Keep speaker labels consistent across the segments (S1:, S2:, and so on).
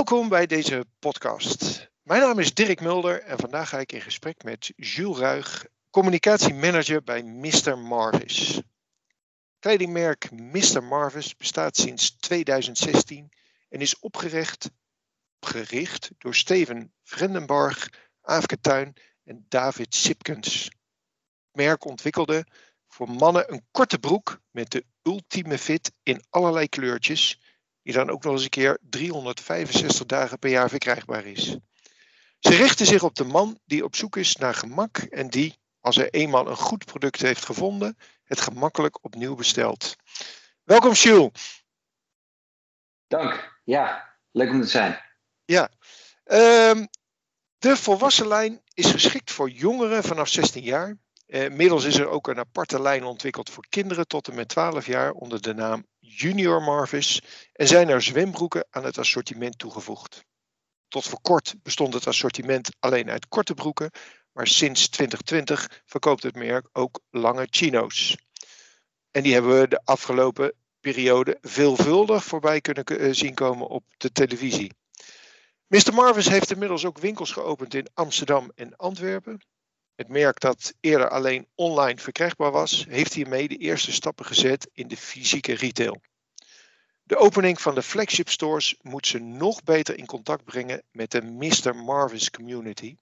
S1: Welkom bij deze podcast. Mijn naam is Dirk Mulder en vandaag ga ik in gesprek met Jules Ruig, communicatiemanager bij Mr. Marvis. Kledingmerk Mr. Marvis bestaat sinds 2016 en is opgericht gericht door Steven Vrendenbarg, Aafke Tuin en David Sipkens. Het merk ontwikkelde voor mannen een korte broek met de ultieme fit in allerlei kleurtjes, die dan ook nog eens een keer 365 dagen per jaar verkrijgbaar is. Ze richten zich op de man die op zoek is naar gemak en die, als hij eenmaal een goed product heeft gevonden, het gemakkelijk opnieuw bestelt. Welkom, Jules.
S2: Dank. Ja, leuk om te zijn.
S1: Ja. Um, de volwassen lijn is geschikt voor jongeren vanaf 16 jaar. Uh, inmiddels is er ook een aparte lijn ontwikkeld voor kinderen tot en met 12 jaar onder de naam Junior Marvis en zijn er zwembroeken aan het assortiment toegevoegd. Tot voor kort bestond het assortiment alleen uit korte broeken, maar sinds 2020 verkoopt het merk ook lange chino's. En die hebben we de afgelopen periode veelvuldig voorbij kunnen eh, zien komen op de televisie. Mr. Marvis heeft inmiddels ook winkels geopend in Amsterdam en Antwerpen. Het merk dat eerder alleen online verkrijgbaar was, heeft hiermee de eerste stappen gezet in de fysieke retail. De opening van de flagship stores moet ze nog beter in contact brengen met de Mr. Marvis community.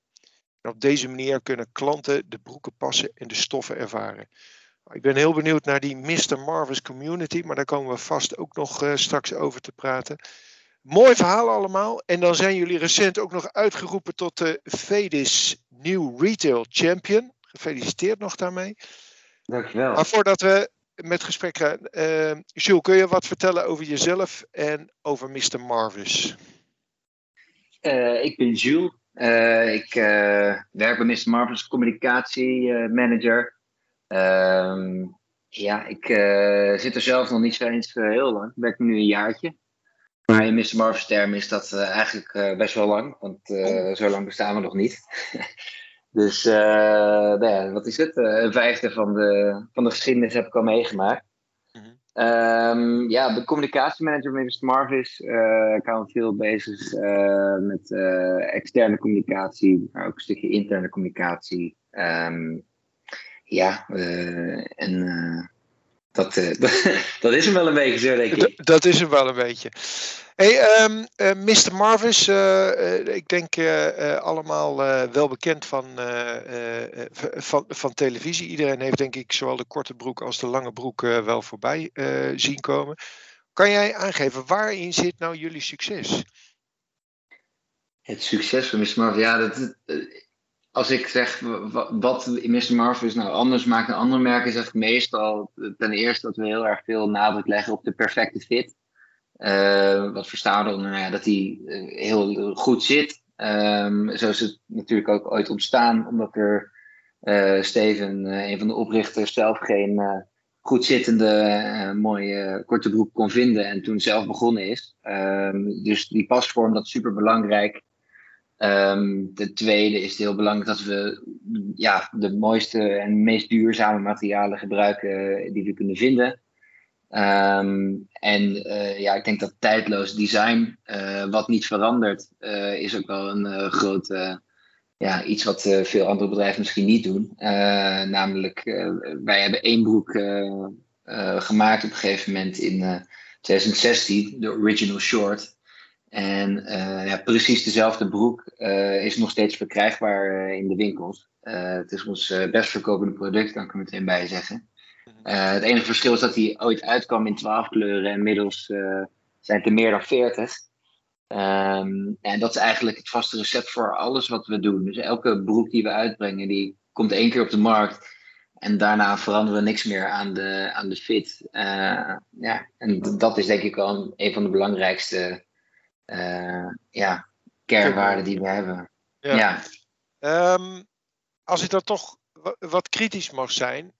S1: En op deze manier kunnen klanten de broeken passen en de stoffen ervaren. Ik ben heel benieuwd naar die Mr. Marvis community, maar daar komen we vast ook nog uh, straks over te praten. Mooi verhaal allemaal. En dan zijn jullie recent ook nog uitgeroepen tot de Vedis New Retail Champion. Gefeliciteerd nog daarmee.
S2: Dankjewel.
S1: Maar voordat we met gesprek gaan, uh, Jules, kun je wat vertellen over jezelf en over Mr. Marvis?
S2: Uh, ik ben Jules. Uh, ik werk bij Mr. Marvis communicatiemanager. Ehm, ja, ik zit er zelf nog niet zo eens heel lang. Ik werk nu een jaartje. Maar in Mr. Marvel's term is dat uh, eigenlijk uh, best wel lang, want uh, zo lang bestaan we nog niet. dus nou ja, wat is het? een vijfde van de, van de geschiedenis heb ik al meegemaakt. Mm -hmm. um, ja, de communicatiemanager bij Mr. Marvis. ik hou veel bezig met externe communicatie, maar ook een stukje interne communicatie. Um, ja, en dat, uh, dat is hem wel een beetje zo, denk ik.
S1: Dat is hem wel een beetje. Hey, um, uh, Mr. Marvis, uh, ik denk allemaal wel bekend van, van, van televisie. Iedereen heeft denk ik zowel de korte broek als de lange broek wel voorbij zien komen. Kan jij aangeven, waarin zit nou jullie succes?
S2: Het succes van Mr. Marvis, ja, dat, als ik zeg wat Mr. Marvel is nou anders maakt dan andere merken, zeg ik meestal ten eerste dat we heel erg veel nadruk leggen op de perfecte fit. Uh, wat verstaan we onder? Nou ja, dat die uh, heel goed zit. Um, zo is het natuurlijk ook ooit ontstaan, omdat er uh, Steven, een van de oprichters, zelf geen goed zittende mooie korte broek kon vinden en toen zelf begonnen is. Um, dus die pasvorm, dat is super belangrijk. Um, de tweede is het heel belangrijk dat we ja, de mooiste en meest duurzame materialen gebruiken die we kunnen vinden. Um, en uh, ja, ik denk dat tijdloos design, uh, wat niet verandert, uh, is ook wel een groot ja, iets wat veel andere bedrijven misschien niet doen. namelijk, wij hebben één broek gemaakt op een gegeven moment in 2016, de Original Short. En uh, ja, precies dezelfde broek uh, is nog steeds verkrijgbaar uh, in de winkels. het is ons best verkopende product, kan ik er meteen bij zeggen. het enige verschil is dat hij ooit uitkwam in 12 kleuren en inmiddels zijn het er meer dan 40. Um, ehm, en dat is eigenlijk het vaste recept voor alles wat we doen. Dus elke broek die we uitbrengen, die komt één keer op de markt. En daarna veranderen we niks meer aan de, aan de fit. ja, en dat is denk ik wel een van de belangrijkste ja, kernwaarden die we hebben. Ja.
S1: ja. Um, als ik dan toch wat kritisch mag zijn,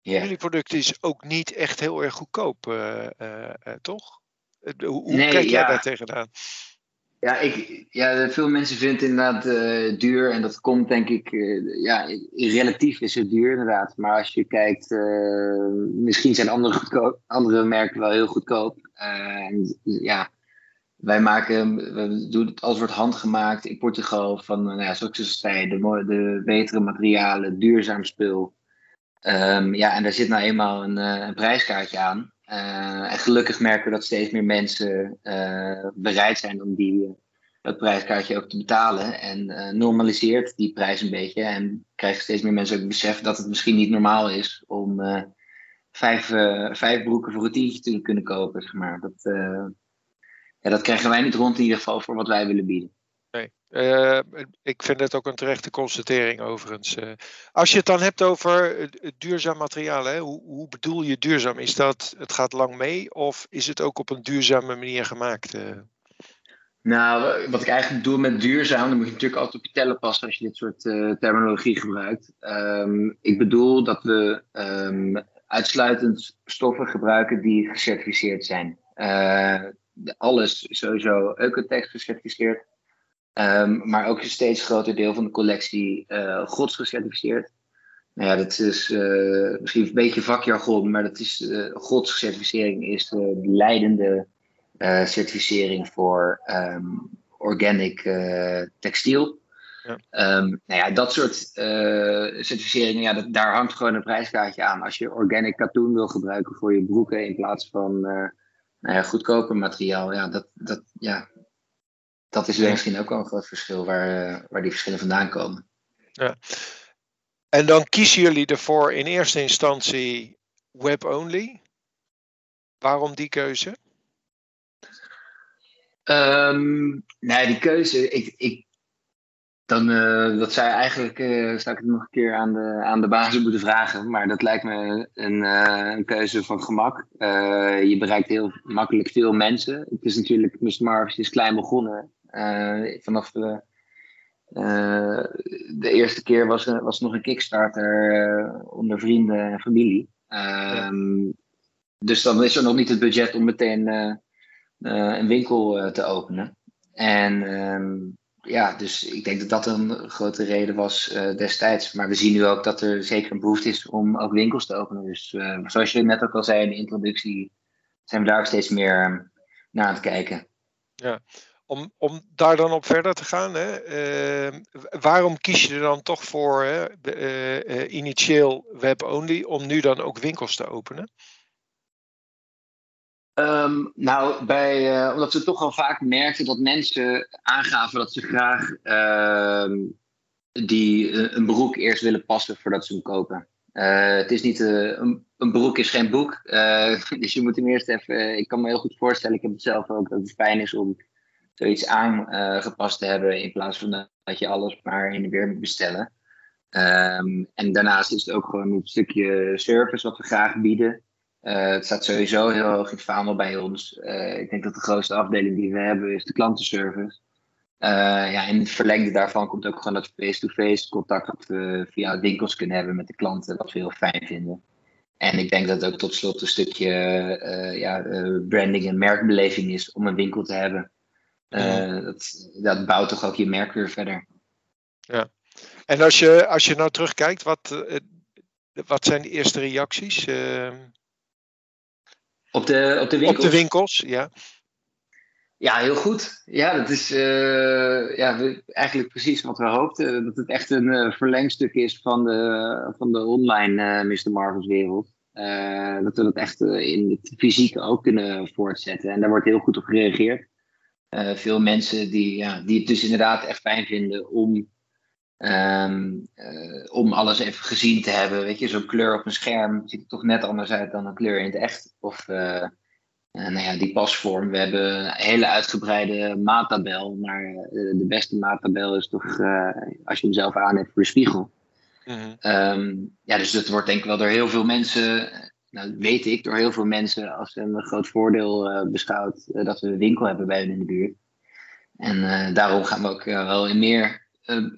S1: yeah. jullie product is ook niet echt heel erg goedkoop, uh, uh, toch? Hoe, hoe nee, kijk jij ja. daar tegenaan?
S2: Ja, ik, ja, veel mensen vinden het inderdaad duur. En dat komt denk ik, ja, relatief is het duur inderdaad. Maar als je kijkt, misschien zijn andere, andere merken wel heel goedkoop. en ja, wij maken, we doen het, alles wordt handgemaakt in Portugal van, nou ja, zoals ik zei, de, de betere materialen, duurzaam spul. Um, ja, en daar zit nou eenmaal een, een prijskaartje aan. Uh, en gelukkig merken we dat steeds meer mensen uh, bereid zijn om die, dat prijskaartje ook te betalen. En normaliseert die prijs een beetje. En krijgen steeds meer mensen ook besef dat het misschien niet normaal is om vijf, vijf broeken voor een tientje te kunnen kopen. Zeg maar. dat, ja, dat krijgen wij niet rond in ieder geval voor wat wij willen bieden.
S1: Nee, uh, ik vind het ook een terechte constatering overigens. Uh, als je het dan hebt over duurzaam materiaal, hè, hoe, hoe, bedoel je duurzaam? Is dat het gaat lang mee of is het ook op een duurzame manier gemaakt?
S2: Nou, wat ik eigenlijk bedoel met duurzaam, dan moet je natuurlijk altijd op je tellen passen als je dit soort terminologie gebruikt. Um, ik bedoel dat we um, uitsluitend stoffen gebruiken die gecertificeerd zijn. Alles sowieso Eucotex gecertificeerd. Um, maar ook een steeds groter deel van de collectie uh, gods gecertificeerd. Nou ja, dat is uh, misschien een beetje vakjargon, maar dat is, uh, godscertificering is de leidende certificering voor um, organic textiel. Ja. Um, nou ja, dat soort certificeringen, ja, dat, daar hangt gewoon een prijskaartje aan. Als je organic katoen wil gebruiken voor je broeken in plaats van nou ja, goedkoper materiaal, ja, dat, dat, ja, dat is misschien ook wel een groot verschil waar, eh, waar die verschillen vandaan komen.
S1: Ja. En dan kiezen jullie ervoor in eerste instantie web-only. Waarom die keuze?
S2: Um, nee, die keuze, ik, ik, dan, uh, dat zou eigenlijk, uh, zou ik het nog een keer aan de, aan de basis moeten vragen. Maar dat lijkt me een, uh, een keuze van gemak. je bereikt heel makkelijk veel mensen. Het is natuurlijk, Mr. Marvis is klein begonnen. Eh, vanaf de, eh, de eerste keer was, was nog een Kickstarter eh, onder vrienden en familie. Ehm, dus dan is er nog niet het budget om meteen een winkel te openen. En ehm, ja, dus ik denk dat dat een grote reden was destijds. Maar we zien nu ook dat er zeker een behoefte is om ook winkels te openen. Dus zoals je net ook al zei in de introductie, zijn we daar ook steeds meer naar aan het kijken.
S1: Ja, om, om daar dan op verder te gaan, hè, uh, waarom kies je er dan toch voor hè, uh, initieel web-only om nu dan ook winkels te openen?
S2: Um, nou, bij, uh, omdat we toch al vaak merkten dat mensen aangaven dat ze graag uh, die, een broek eerst willen passen voordat ze hem kopen. het is niet, een, een, broek is geen boek, dus je moet hem eerst even, ik kan me heel goed voorstellen, ik heb het zelf ook, dat het fijn is om zoiets aangepast te hebben in plaats van dat je alles maar in de weer moet bestellen. Um, en daarnaast is het ook gewoon een stukje service wat we graag bieden. Uh, het staat sowieso heel hoog in het vaandel bij ons. Uh, ik denk dat de grootste afdeling die we hebben is de klantenservice. Uh, ja, in het verlengde daarvan komt ook gewoon dat face-to-face contact dat we via winkels kunnen hebben met de klanten, wat we heel fijn vinden. En ik denk dat het ook tot slot een stukje ja, branding en merkbeleving is om een winkel te hebben. Uh, dat, dat bouwt toch ook je merk weer verder.
S1: Ja. En als je, als je nou terugkijkt, wat, wat zijn de eerste reacties? Uh,
S2: op, de, op de winkels?
S1: Op de winkels, ja.
S2: Ja, heel goed. Ja, dat is ja, eigenlijk precies wat we hoopten. Dat het echt een verlengstuk is van de, van de online Mr. Marvel's wereld. dat we dat echt in het fysieke ook kunnen voortzetten. En daar wordt heel goed op gereageerd. Uh, veel mensen die, ja, die het dus inderdaad echt fijn vinden om, um, uh, om alles even gezien te hebben. Weet je, zo'n kleur op een scherm ziet er toch net anders uit dan een kleur in het echt. Of uh, nou ja, die pasvorm. We hebben een hele uitgebreide maattabel. Maar de beste maattabel is toch als je hem zelf aan hebt voor de spiegel. Mm um, ja, dus dat wordt denk ik wel door heel veel mensen nou, weet ik door heel veel mensen als een groot voordeel uh, beschouwd uh, dat we een winkel hebben bij hun in de buurt. En uh, daarom gaan we ook wel in meer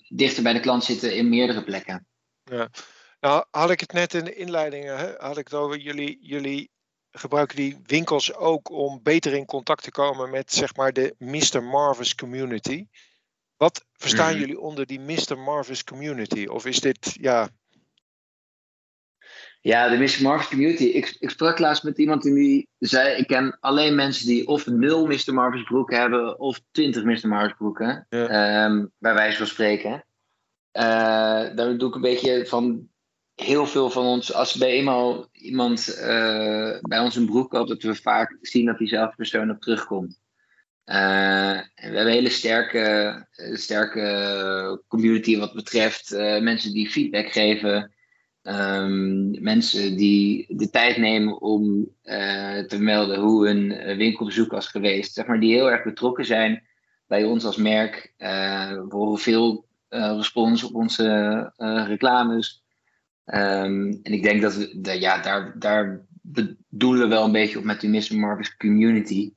S2: dichter bij de klant zitten in meerdere plekken.
S1: Ja. Nou, had ik het net in de inleiding, hè, had ik het over jullie, jullie gebruiken die winkels ook om beter in contact te komen met zeg maar de Mr. Marvis community. Wat verstaan mm. jullie onder die Mr. Marvis community? Of is dit, ja,
S2: Ja, de Mr. Marvel's community. Ik, ik sprak laatst met iemand die zei: Ik ken alleen mensen die of nul Mr. Marvel's broeken hebben of 20 Mr. Marvel's broeken.
S1: Ja.
S2: Ehm, bij wijze van spreken. Eh, daar doe ik een beetje van heel veel van ons. Als bij eenmaal iemand eh, bij ons een broek koopt, dat we vaak zien dat diezelfde persoon op terugkomt. Eh, en we hebben een hele sterke, sterke community wat betreft mensen die feedback geven. Ehm, mensen die de tijd nemen om eh, te melden hoe een eh, winkelbezoek was geweest. Zeg maar, die heel erg betrokken zijn bij ons als merk. Eh, we horen veel eh, respons op onze reclames. Ehm, en ik denk dat we, de- ja, daar, daar bedoelen we wel een beetje op met die Mr. Marvis community.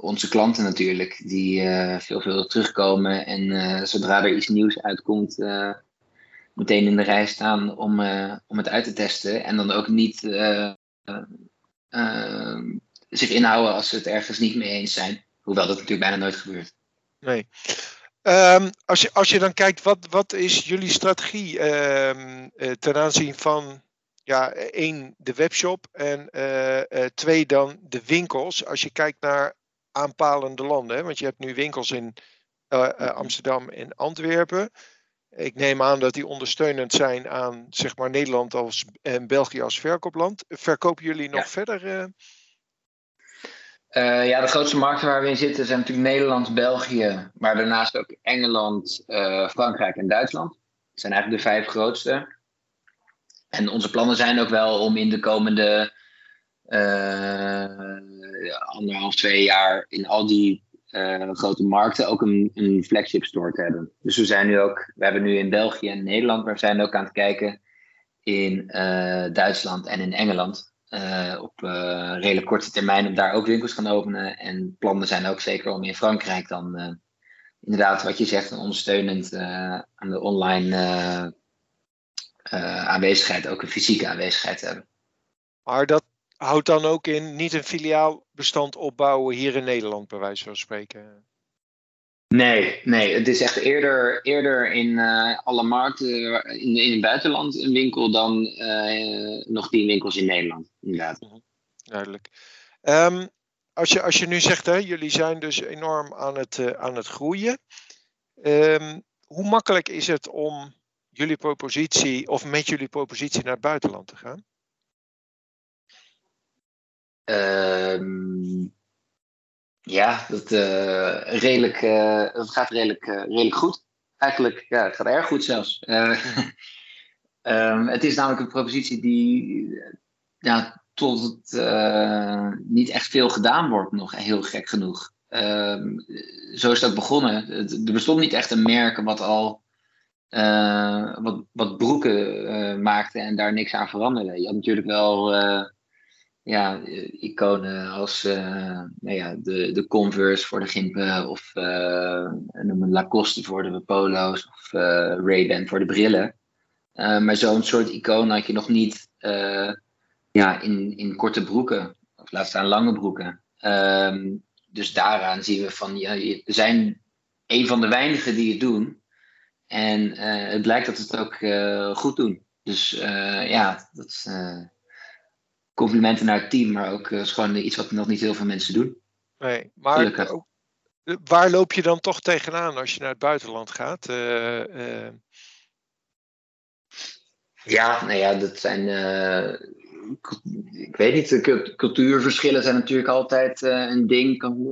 S2: Onze klanten natuurlijk, die eh veelvuldig terugkomen en zodra er iets nieuws uitkomt, meteen in de rij staan om, eh, om het uit te testen. En dan ook niet eh, eh, zich inhouden als ze het ergens niet mee eens zijn. Hoewel dat natuurlijk bijna nooit gebeurt.
S1: Nee. Ehm, als, je, als je dan kijkt, wat, wat is jullie strategie ehm, eh, ten aanzien van ja, één, de webshop en twee, dan de winkels. Als je kijkt naar aanpalende landen, hè, want je hebt nu winkels in Amsterdam en Antwerpen. Ik neem aan dat die ondersteunend zijn aan zeg maar, Nederland als, en België als verkoopland. Verkopen jullie nog
S2: Ja.
S1: verder? eh?
S2: Eh, ja, de grootste markten waar we in zitten zijn natuurlijk Nederland, België, maar daarnaast ook Engeland, eh, Frankrijk en Duitsland. Dat zijn eigenlijk de vijf grootste. En onze plannen zijn ook wel om in de komende anderhalf, twee jaar in al die eh, grote markten ook een, een flagship store te hebben. Dus we zijn nu ook, we hebben nu in België en Nederland, maar we zijn ook aan het kijken in eh, Duitsland en in Engeland. eh, op redelijk korte termijn om daar ook winkels gaan openen. En plannen zijn ook zeker om in Frankrijk dan inderdaad, wat je zegt, een ondersteunend aan de online aanwezigheid, ook een fysieke aanwezigheid te hebben.
S1: Maar dat houdt dan ook in niet een filiaalbestand opbouwen hier in Nederland, bij wijze van spreken.
S2: Nee, nee, het is echt eerder, eerder in eh, alle markten in, in het buitenland een winkel dan eh, nog tien winkels in Nederland. Inderdaad.
S1: Duidelijk. Ehm, als, je, als je nu zegt, hè, jullie zijn dus enorm aan het, eh, aan het groeien. Ehm, hoe makkelijk is het om jullie propositie of met jullie propositie naar het buitenland te gaan?
S2: Ehm, ja, dat, eh, redelijk, eh, dat gaat redelijk, eh, redelijk goed. Eigenlijk, ja, het gaat erg goed zelfs. Eh, ehm, het is namelijk een propositie die ja, tot het niet echt veel gedaan wordt, nog heel gek genoeg. Ehm, zo is ook begonnen. Er bestond niet echt een merk wat al wat, wat broeken eh, maakte en daar niks aan veranderde. Je had natuurlijk wel ja, eh, iconen als eh, nou ja, de, de Converse voor de gimpen of een Lacoste voor de polo's of eh, Ray-Ban voor de brillen. Maar zo'n soort icoon had je nog niet ja, in, in korte broeken, of laat staan lange broeken. Ehm, dus daaraan zien we van, ja, we zijn een van de weinigen die het doen. En het blijkt dat we het ook goed doen. Dus ja, dat is complimenten naar het team, maar ook eh, is gewoon iets wat nog niet heel veel mensen doen.
S1: Nee, maar ook- waar loop je dan toch tegenaan als je naar het buitenland gaat? Eh, eh,
S2: Ja, nou ja, dat zijn. ik weet niet, cultuurverschillen zijn natuurlijk altijd een ding kan,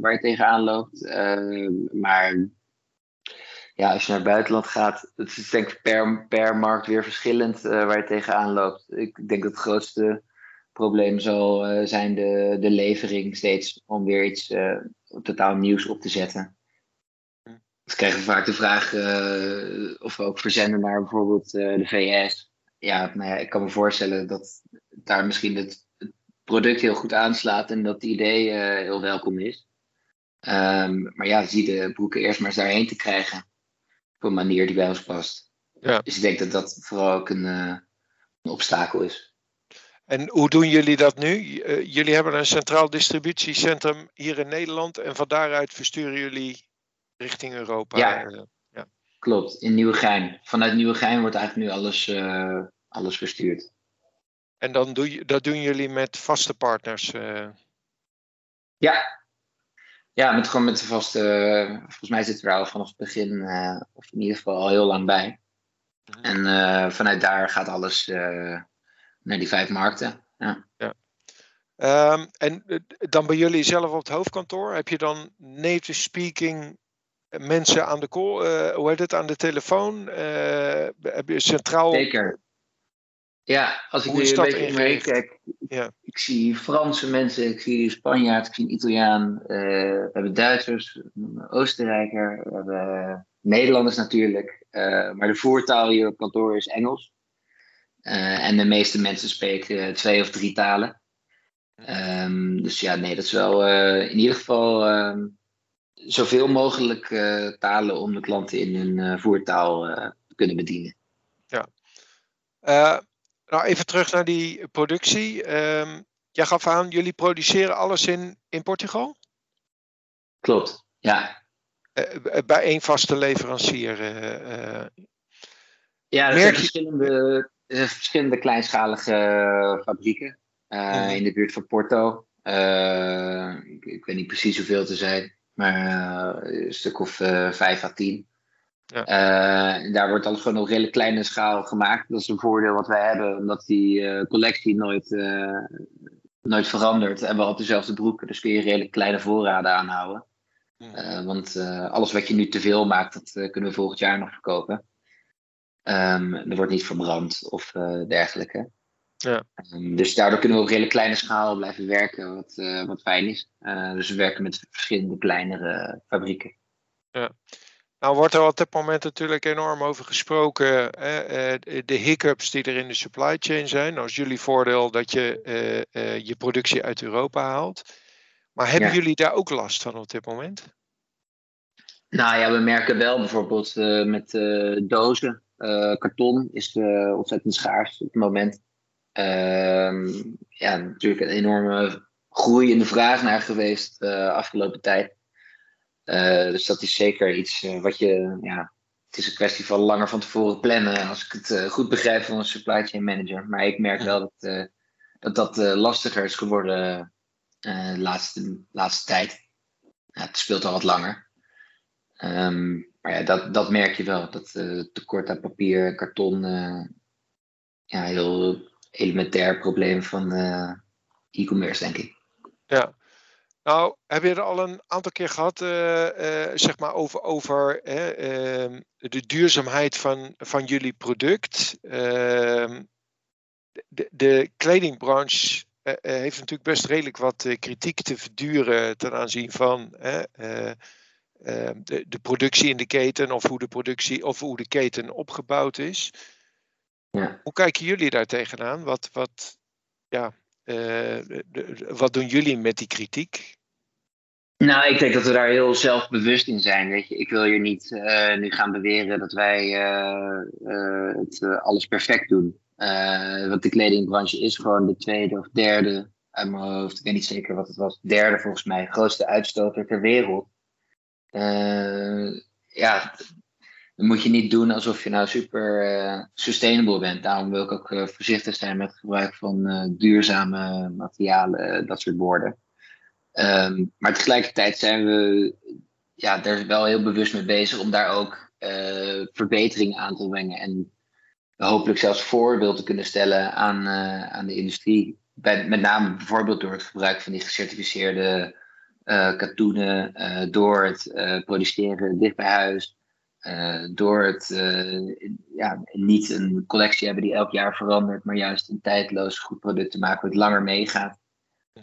S2: waar je tegenaan loopt. Maar ja, als je naar het buitenland gaat, het is denk ik per, per markt weer verschillend eh, waar je tegenaan loopt. Ik denk dat het grootste probleem zal eh, zijn de, de levering steeds om weer iets eh, totaal nieuws op te zetten. Dus krijgen we vaak de vraag of we ook verzenden naar bijvoorbeeld de VS. Ja, nou ja, ik kan me voorstellen dat daar misschien het, product heel goed aanslaat en dat het idee heel welkom is. Ehm, maar ja, zie de broeken eerst maar eens daarheen te krijgen. Op een manier die bij ons past.
S1: Ja.
S2: Dus ik denk dat dat vooral ook een, eh, een obstakel is.
S1: En hoe doen jullie dat nu? Eh, jullie hebben een centraal distributiecentrum hier in Nederland en van daaruit versturen jullie richting Europa.
S2: Ja.
S1: Eh,
S2: Klopt, in Nieuwegein. Vanuit Nieuwegein wordt eigenlijk nu alles, alles verstuurt.
S1: En dan doe je, dat doen jullie met vaste partners?
S2: Ja. Ja, met, gewoon met de vaste. volgens mij zitten we er al vanaf het begin, of in ieder geval al heel lang bij. En vanuit daar gaat alles naar die vijf markten. Ja.
S1: ja. Ehm, en eh, dan bij jullie zelf op het hoofdkantoor, heb je dan native speaking mensen aan de call, hoe heet het, aan de telefoon? Heb je centraal.
S2: Zeker. Ja, als ik nu een beetje mee kijk, ja. ik zie Franse mensen, ik zie Spanjaard, ik zie een Italiaan, we hebben Duitsers, Oostenrijker, we hebben Nederlanders natuurlijk, maar de voertaal hier op kantoor is Engels. en de meeste mensen spreken twee of drie talen. Um, dus ja, nee, dat is wel in ieder geval uh, zoveel mogelijk talen om de klanten in hun voertaal te kunnen bedienen.
S1: Ja. Nou, even terug naar die productie. Um, jij gaf aan, jullie produceren alles in, in Portugal?
S2: Klopt, ja.
S1: bij één vaste leverancier.
S2: ja, er zijn verschillende, verschillende kleinschalige fabrieken. Uh, in de buurt van Porto. Ik, ik, weet niet precies hoeveel te zijn, maar een stuk of 5 à 10. Ja. daar wordt alles gewoon op redelijk kleine schaal gemaakt. Dat is een voordeel wat wij hebben, omdat die collectie nooit, nooit verandert. En we op dezelfde broeken, dus kun je redelijk kleine voorraden aanhouden. Ja. want alles wat je nu te veel maakt, dat kunnen we volgend jaar nog verkopen. Um, er wordt niet verbrand of dergelijke. Ja. Ehm, dus daardoor kunnen we op hele kleine schaal blijven werken, wat, wat fijn is. Dus we werken met verschillende kleinere fabrieken.
S1: Ja. Nou wordt er op dit moment natuurlijk enorm over gesproken. Hè, eh, de hiccups die er in de supply chain zijn. Nou is jullie voordeel dat je je productie uit Europa haalt. Maar hebben jullie daar ook last van op dit moment?
S2: Nou ja, we merken wel bijvoorbeeld met dozen. karton is ontzettend schaars op het moment. Ehm, ja, natuurlijk een enorme groei in de vraag naar geweest de afgelopen tijd. Uh, dus dat is zeker iets uh, wat je, ja, het is een kwestie van langer van tevoren plannen, als ik het uh, goed begrijp van een supply chain manager. Maar ik merk wel dat dat, dat lastiger is geworden de laatste, laatste tijd. Ja, het speelt al wat langer. Um, maar ja, dat, dat merk je wel, dat tekort aan papier, karton, ja, heel elementair probleem van uh, e-commerce, denk ik.
S1: Ja. Nou, heb je er al een aantal keer gehad, uh, uh, zeg maar, over, over ehm, de duurzaamheid van, van jullie product? Ehm, de, de kledingbranche heeft natuurlijk best redelijk wat kritiek te verduren ten aanzien van ehm, de, de productie in de keten of hoe de productie of hoe de keten opgebouwd is. Ja. Hoe kijken jullie daar tegenaan? Wat, wat, ja, uh, wat doen jullie met die kritiek?
S2: Nou, ik denk dat we daar heel zelfbewust in zijn. Weet je. Ik wil hier niet uh, nu gaan beweren dat wij uh, het alles perfect doen. want de kledingbranche is gewoon de tweede of derde, uit mijn hoofd, ik weet niet zeker wat het was, derde volgens mij, grootste uitstoter ter wereld. ja, dan moet je niet doen alsof je nou super sustainable bent. Daarom wil ik ook voorzichtig zijn met het gebruik van duurzame materialen, dat soort woorden. Um, maar tegelijkertijd zijn we ja, er wel heel bewust mee bezig om daar ook verbetering aan te brengen. En hopelijk zelfs voorbeeld te kunnen stellen aan, aan de industrie. Bij, met name bijvoorbeeld door het gebruik van die gecertificeerde katoenen, door het produceren dicht bij huis. Uh, door het uh, ja, niet een collectie hebben die elk jaar verandert, maar juist een tijdloos goed product te maken wat langer meegaat.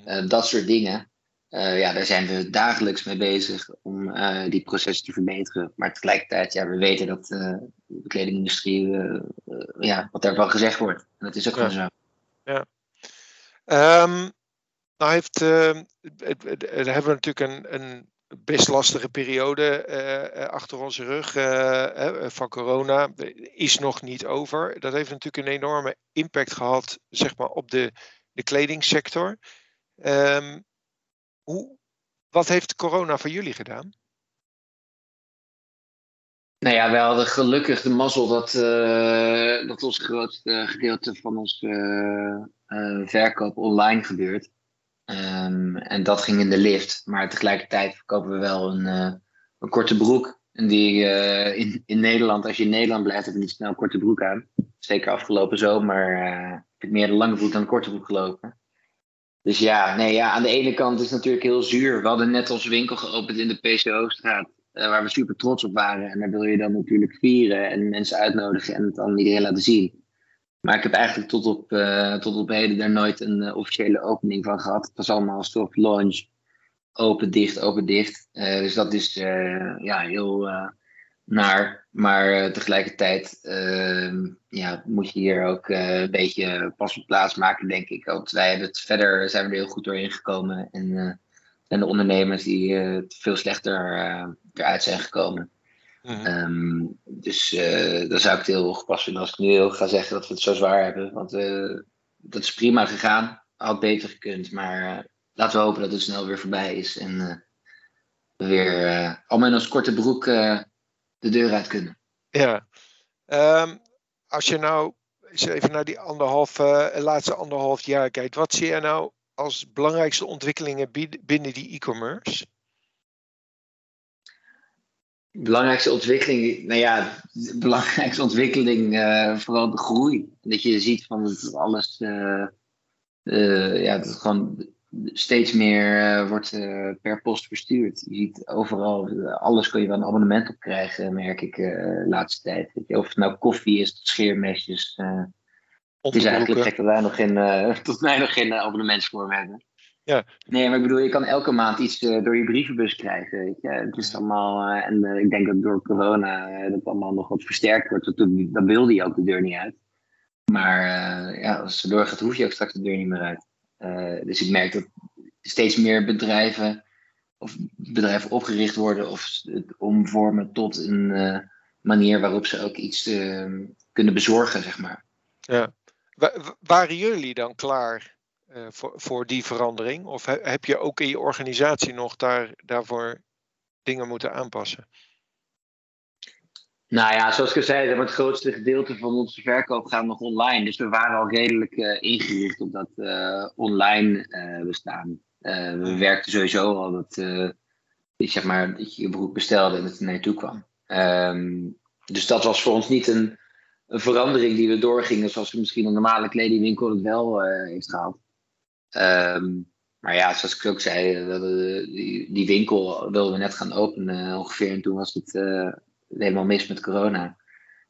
S2: Uh, dat soort dingen. Ja, daar zijn we dagelijks mee bezig om die processen te verbeteren. Maar tegelijkertijd, ja, we weten dat de kledingindustrie, ja, wat daarvan gezegd wordt. En dat is ook ja. gewoon zo.
S1: Ja. Um, nou heeft, hebben we natuurlijk een, een best lastige periode uh, achter onze rug uh, van corona. Is nog niet over. Dat heeft natuurlijk een enorme impact gehad zeg maar, op de, de kledingsector. Um, wat heeft corona voor jullie gedaan?
S2: Nou ja, we hadden gelukkig de mazzel dat, uh, dat ons grootste gedeelte van onze uh, verkoop online gebeurt. Um, en dat ging in de lift. Maar tegelijkertijd verkopen we wel een, een korte broek. En die in, in Nederland, als je in Nederland blijft, heb je niet snel een korte broek aan. Zeker afgelopen zomer heb ik meer de lange broek dan de korte broek gelopen. Dus ja, nee, ja, aan de ene kant is het natuurlijk heel zuur. We hadden net onze winkel geopend in de PCO-straat. Eh, waar we super trots op waren. En daar wil je dan natuurlijk vieren en mensen uitnodigen en het dan iedereen laten zien. Maar ik heb eigenlijk tot op, uh, tot op heden daar nooit een uh, officiële opening van gehad. Het was allemaal soort launch. Open, dicht, open, dicht. dus dat is ja, heel naar. Maar tegelijkertijd ehm, ja, moet je hier ook een beetje pas op plaats maken, denk ik. Want wij hebben het verder zijn we er heel goed doorheen gekomen. En en de ondernemers die uh, veel slechter uh, eruit zijn gekomen. Ehm, dus uh, dan zou ik het heel gepast vinden als ik nu heel ga zeggen dat we het zo zwaar hebben. Want dat is prima gegaan. Had beter gekund. Maar laten we hopen dat het snel weer voorbij is. En we weer allemaal in ons korte broek de deur uit kunnen.
S1: Ja. Um, als je nou eens even naar die anderhalf, laatste anderhalf jaar kijkt. Wat zie je nou als belangrijkste ontwikkelingen binnen die e-commerce?
S2: Belangrijkste ontwikkeling, nou ja, de belangrijkste ontwikkeling, uh, vooral de groei. Dat je ziet van dat alles, uh, uh, ja, dat gewoon steeds meer wordt per post verstuurd. Je ziet overal, alles kun je wel een abonnement op krijgen, merk ik de laatste tijd. Of het nou koffie is, scheermesjes, het is eigenlijk gek dat wij nog geen, tot wij nog geen abonnementsvorm hebben.
S1: Ja.
S2: Nee, maar ik bedoel, je kan elke maand iets door je brievenbus krijgen. Weet je? Het is allemaal, en ik denk dat door corona dat allemaal nog wat versterkt wordt. Dat, dan wilde je ook de deur niet uit. Maar ja, als het doorgaat, hoef je ook straks de deur niet meer uit. Dus ik merk dat steeds meer bedrijven of bedrijven opgericht worden of het omvormen tot een manier waarop ze ook iets kunnen bezorgen, zeg maar.
S1: Ja. Waren jullie dan klaar voor, voor die verandering? Of heb je ook in je organisatie nog daar, daarvoor dingen moeten aanpassen?
S2: Nou ja, zoals ik zei, het grootste gedeelte van onze verkoop gaat nog online. Dus we waren al redelijk uh, op dat uh, online bestaan. we werkten sowieso al dat, zeg maar, je je broek bestelde en het er naar je toe kwam. Um, dus dat was voor ons niet een, een verandering die we doorgingen, zoals misschien een normale kledingwinkel het wel heeft gehad. Ehm, maar ja, zoals ik ook zei, die, winkel wilden we net gaan openen ongeveer. En toen was het helemaal mis met corona.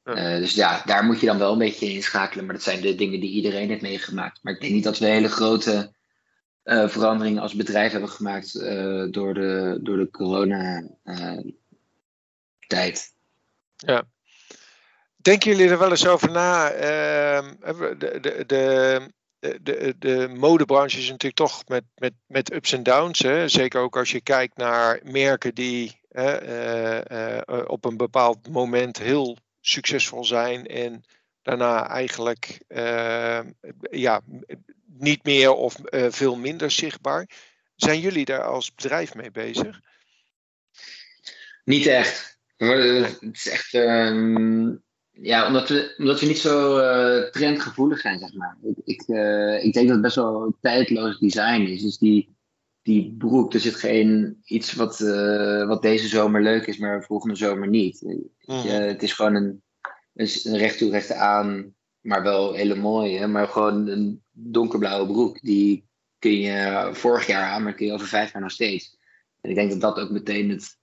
S2: dus ja, daar moet je dan wel een beetje inschakelen. Maar dat zijn de dingen die iedereen heeft meegemaakt. Maar ik denk niet dat we hele grote veranderingen als bedrijf hebben gemaakt door, de, door de corona-tijd.
S1: ja. Denken jullie er wel eens over na? Uh, de, de, de, de, de modebranche is natuurlijk toch met, met, met ups en downs. Hè? Zeker ook als je kijkt naar merken die uh, uh, op een bepaald moment heel succesvol zijn en daarna eigenlijk ja, niet meer of eh, veel minder zichtbaar. Zijn jullie daar als bedrijf mee bezig?
S2: Niet echt. Het is echt. Ehm, ja, omdat we, omdat we niet zo uh, trendgevoelig zijn, zeg maar. Ik, ik, uh, ik denk dat het best wel tijdloos design is. Dus die, die broek, er zit geen iets wat, uh, wat deze zomer leuk is, maar volgende zomer niet. Mm. het is gewoon een, een recht toe, recht aan, maar wel hele mooie. Maar gewoon een donkerblauwe broek. Die kun je vorig jaar aan, maar kun je over vijf jaar nog steeds. En ik denk dat dat ook meteen het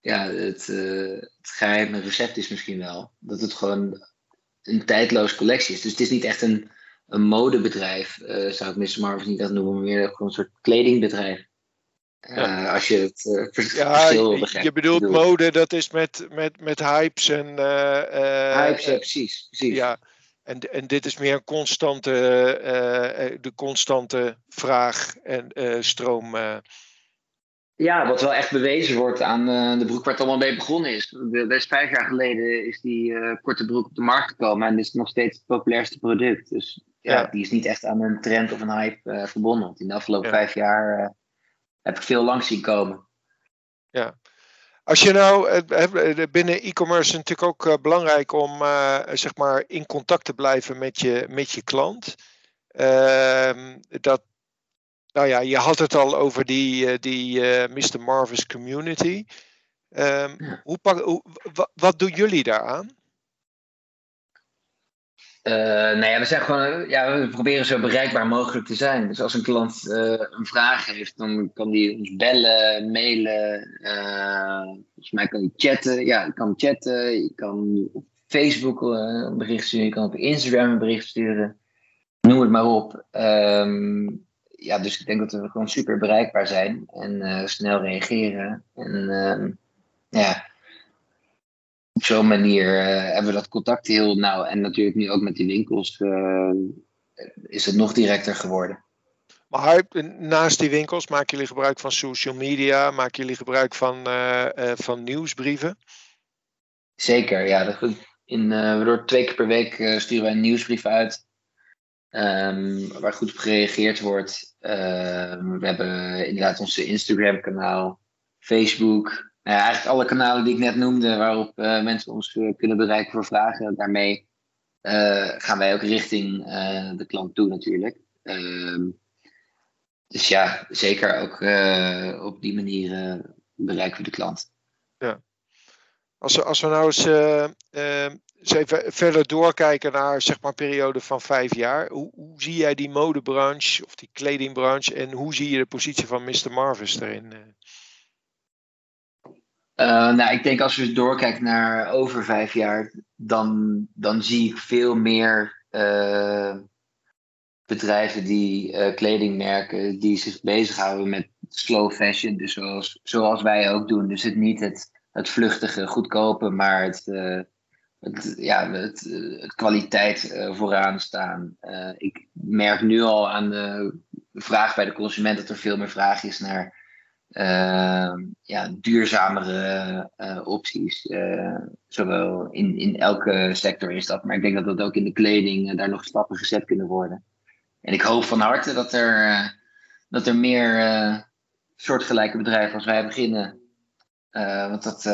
S2: ja, het, uh, het geheime recept is misschien wel. Dat het gewoon een tijdloos collectie is. Dus het is niet echt een, een modebedrijf, uh, zou ik Mr. Marvel niet echt noemen, maar meer gewoon een soort kledingbedrijf. Uh, als je het uh,
S1: ja, verschil begrijpt. Je bedoelt mode, dat is met, met, met hypes en.
S2: hypes, ja, precies. precies.
S1: Ja, en, en dit is meer een constante, de constante vraag en stroom.
S2: Ja, wat wel echt bewezen wordt aan uh, de broek waar het allemaal mee begonnen is. Best vijf jaar geleden is die uh, korte broek op de markt gekomen en is nog steeds het populairste product. Dus ja, die is niet echt aan een trend of een hype uh, verbonden. Want in de afgelopen vijf jaar heb ik veel langs zien komen.
S1: Ja. Als je nou binnen e-commerce natuurlijk ook belangrijk om zeg maar in contact te blijven met je, met je klant. Ehm, dat, nou ja, je had het al over die, die Mr. Marvis community. Um, hoe pak, hoe, wat, doen jullie daaraan?
S2: Uh, nou ja, we zijn gewoon, ja, we proberen zo bereikbaar mogelijk te zijn. Dus als een klant uh, een vraag heeft, dan kan die ons bellen, mailen. Uh, volgens mij kan hij chatten. Ja, je kan chatten. Je kan op Facebook een bericht sturen. Je kan op Instagram een bericht sturen. Noem het maar op. Um, ja, dus ik denk dat we gewoon super bereikbaar zijn en snel reageren. En ehm, ja, op zo'n manier uh, hebben we dat contact heel nauw. En natuurlijk nu ook met die winkels uh, is het nog directer geworden.
S1: Maar naast die winkels maken jullie gebruik van social media? Maken jullie gebruik van, van nieuwsbrieven?
S2: Zeker, ja. Dat, in, door twee keer per week sturen wij een nieuwsbrief uit. Um, waar goed op gereageerd wordt. Ehm, we hebben inderdaad onze Instagram kanaal, Facebook, nou eigenlijk alle kanalen die ik net noemde, waarop uh, mensen ons uh, kunnen bereiken voor vragen. Daarmee uh, gaan wij ook richting de klant toe natuurlijk. Ehm, dus ja, zeker ook op die manier bereiken we de klant.
S1: Ja. Als we, als we nou eens, eens even verder doorkijken naar zeg maar, een periode van vijf jaar. Hoe, hoe zie jij die modebranche of die kledingbranche en hoe zie je de positie van Mr. Marvis erin?
S2: Uh, nou, ik denk als we doorkijken naar over vijf jaar, dan, dan zie ik veel meer uh, bedrijven die kledingmerken die zich bezighouden met slow fashion. Dus zoals, zoals wij ook doen. Dus het niet het, het vluchtige, goedkope, maar het, het, ja, het, het kwaliteit vooraan staan. ik merk nu al aan de vraag bij de consument dat er veel meer vraag is naar ja, duurzamere opties. Zowel in, in elke sector is dat, maar ik denk dat dat ook in de kleding daar nog stappen gezet kunnen worden. En ik hoop van harte dat er, dat er meer soortgelijke bedrijven als wij beginnen. want dat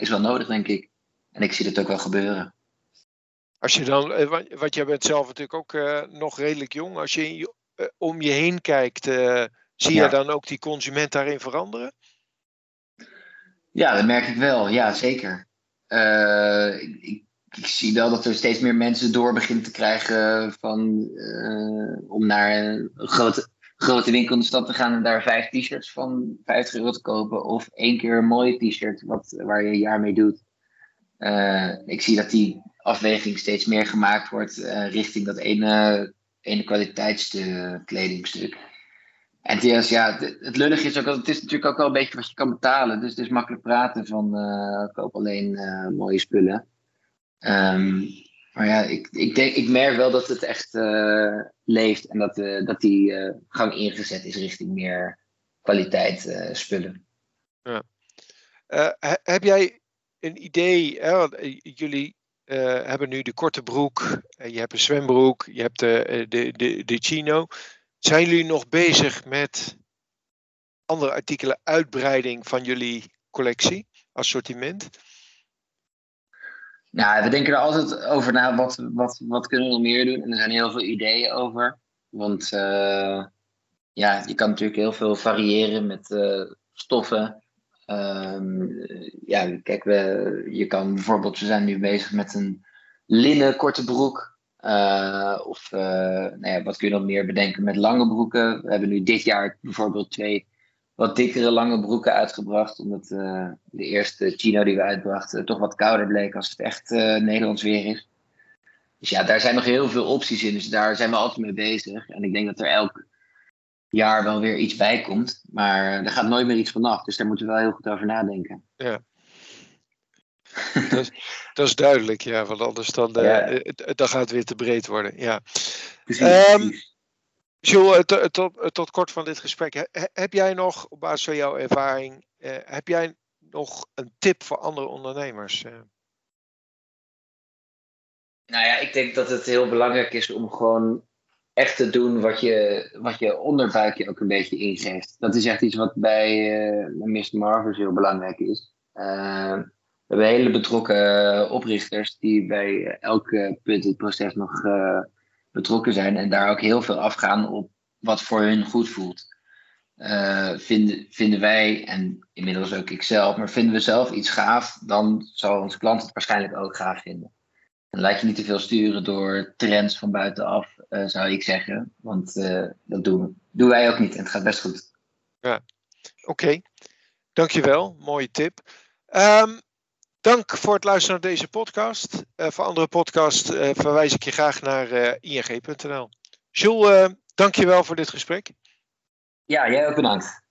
S2: is wel nodig, denk ik. En ik zie dat ook wel gebeuren.
S1: Als je dan, want jij bent zelf natuurlijk ook nog redelijk jong, als je om je heen kijkt Zie je dan ook die consument daarin veranderen?
S2: Ja, dat merk ik wel. Ja, zeker. Ik, ik, ik, zie wel dat er steeds meer mensen door beginnen te krijgen van, om naar een grote, grote winkel in de stad te gaan en daar vijf t-shirts van 50 euro te kopen. Of één keer een mooie t-shirt wat, waar je een jaar mee doet. Uh, ik zie dat die afweging steeds meer gemaakt wordt richting dat ene, ene kwaliteitskledingstuk. En ja, het lullig is ook, het is natuurlijk ook wel een beetje wat je kan betalen. Dus het is makkelijk praten van uh, koop alleen mooie spullen. Um, maar ja, ik, ik, denk, ik merk wel dat het echt leeft en dat, dat die gang ingezet is richting meer kwaliteit spullen.
S1: Ja. heb jij een idee, hè, jullie hebben nu de korte broek, je hebt een zwembroek, je hebt de, de, de, de chino. Zijn jullie nog bezig met andere artikelen, uitbreiding van jullie collectie, assortiment?
S2: Nou, we denken er altijd over na, wat, wat, wat kunnen we nog meer doen? En er zijn heel veel ideeën over. Want ja, je kan natuurlijk heel veel variëren met stoffen. Um, ja, kijk, we, je kan bijvoorbeeld, we zijn nu bezig met een linnen korte broek. Uh, of uh, nou ja, wat kun je nog meer bedenken met lange broeken? We hebben nu dit jaar bijvoorbeeld twee wat dikkere lange broeken uitgebracht. Omdat uh, de eerste chino die we uitbrachten toch wat kouder bleek als het echt Nederlands weer is. Dus ja, daar zijn nog heel veel opties in. Dus daar zijn we altijd mee bezig. En ik denk dat er elk jaar wel weer iets bij komt. Maar er gaat nooit meer iets vanaf. Dus daar moeten we wel heel goed over nadenken.
S1: Ja, dat, is, dat, is duidelijk, ja, want anders dan, uh, dan gaat het weer te breed worden. Ja. Precies, um, Jules, tot, tot, tot, kort van dit gesprek. Heb jij nog, op basis van jouw ervaring, uh, heb jij nog een tip voor andere ondernemers? Uh?
S2: Nou ja, ik denk dat het heel belangrijk is om gewoon echt te doen wat je, wat je onderbuikje ook een beetje ingeeft. Dat is echt iets wat bij uh, Mr. Marvels heel belangrijk is. we hebben hele betrokken oprichters die bij elk punt in het proces nog betrokken zijn en daar ook heel veel afgaan op wat voor hun goed voelt. vinden, vinden wij, en inmiddels ook ikzelf, maar vinden we zelf iets gaaf, dan zal onze klant het waarschijnlijk ook gaaf vinden. En laat je niet te veel sturen door trends van buitenaf, uh, zou ik zeggen. Want uh, dat doen, doen wij ook niet en het gaat best goed.
S1: Ja, oké. Okay. Dankjewel, mooie tip. Um, dank voor het luisteren naar deze podcast. Uh, voor andere podcasts verwijs ik je graag naar ing.nl. Jules, dankjewel voor dit gesprek.
S2: Ja, jij ook bedankt.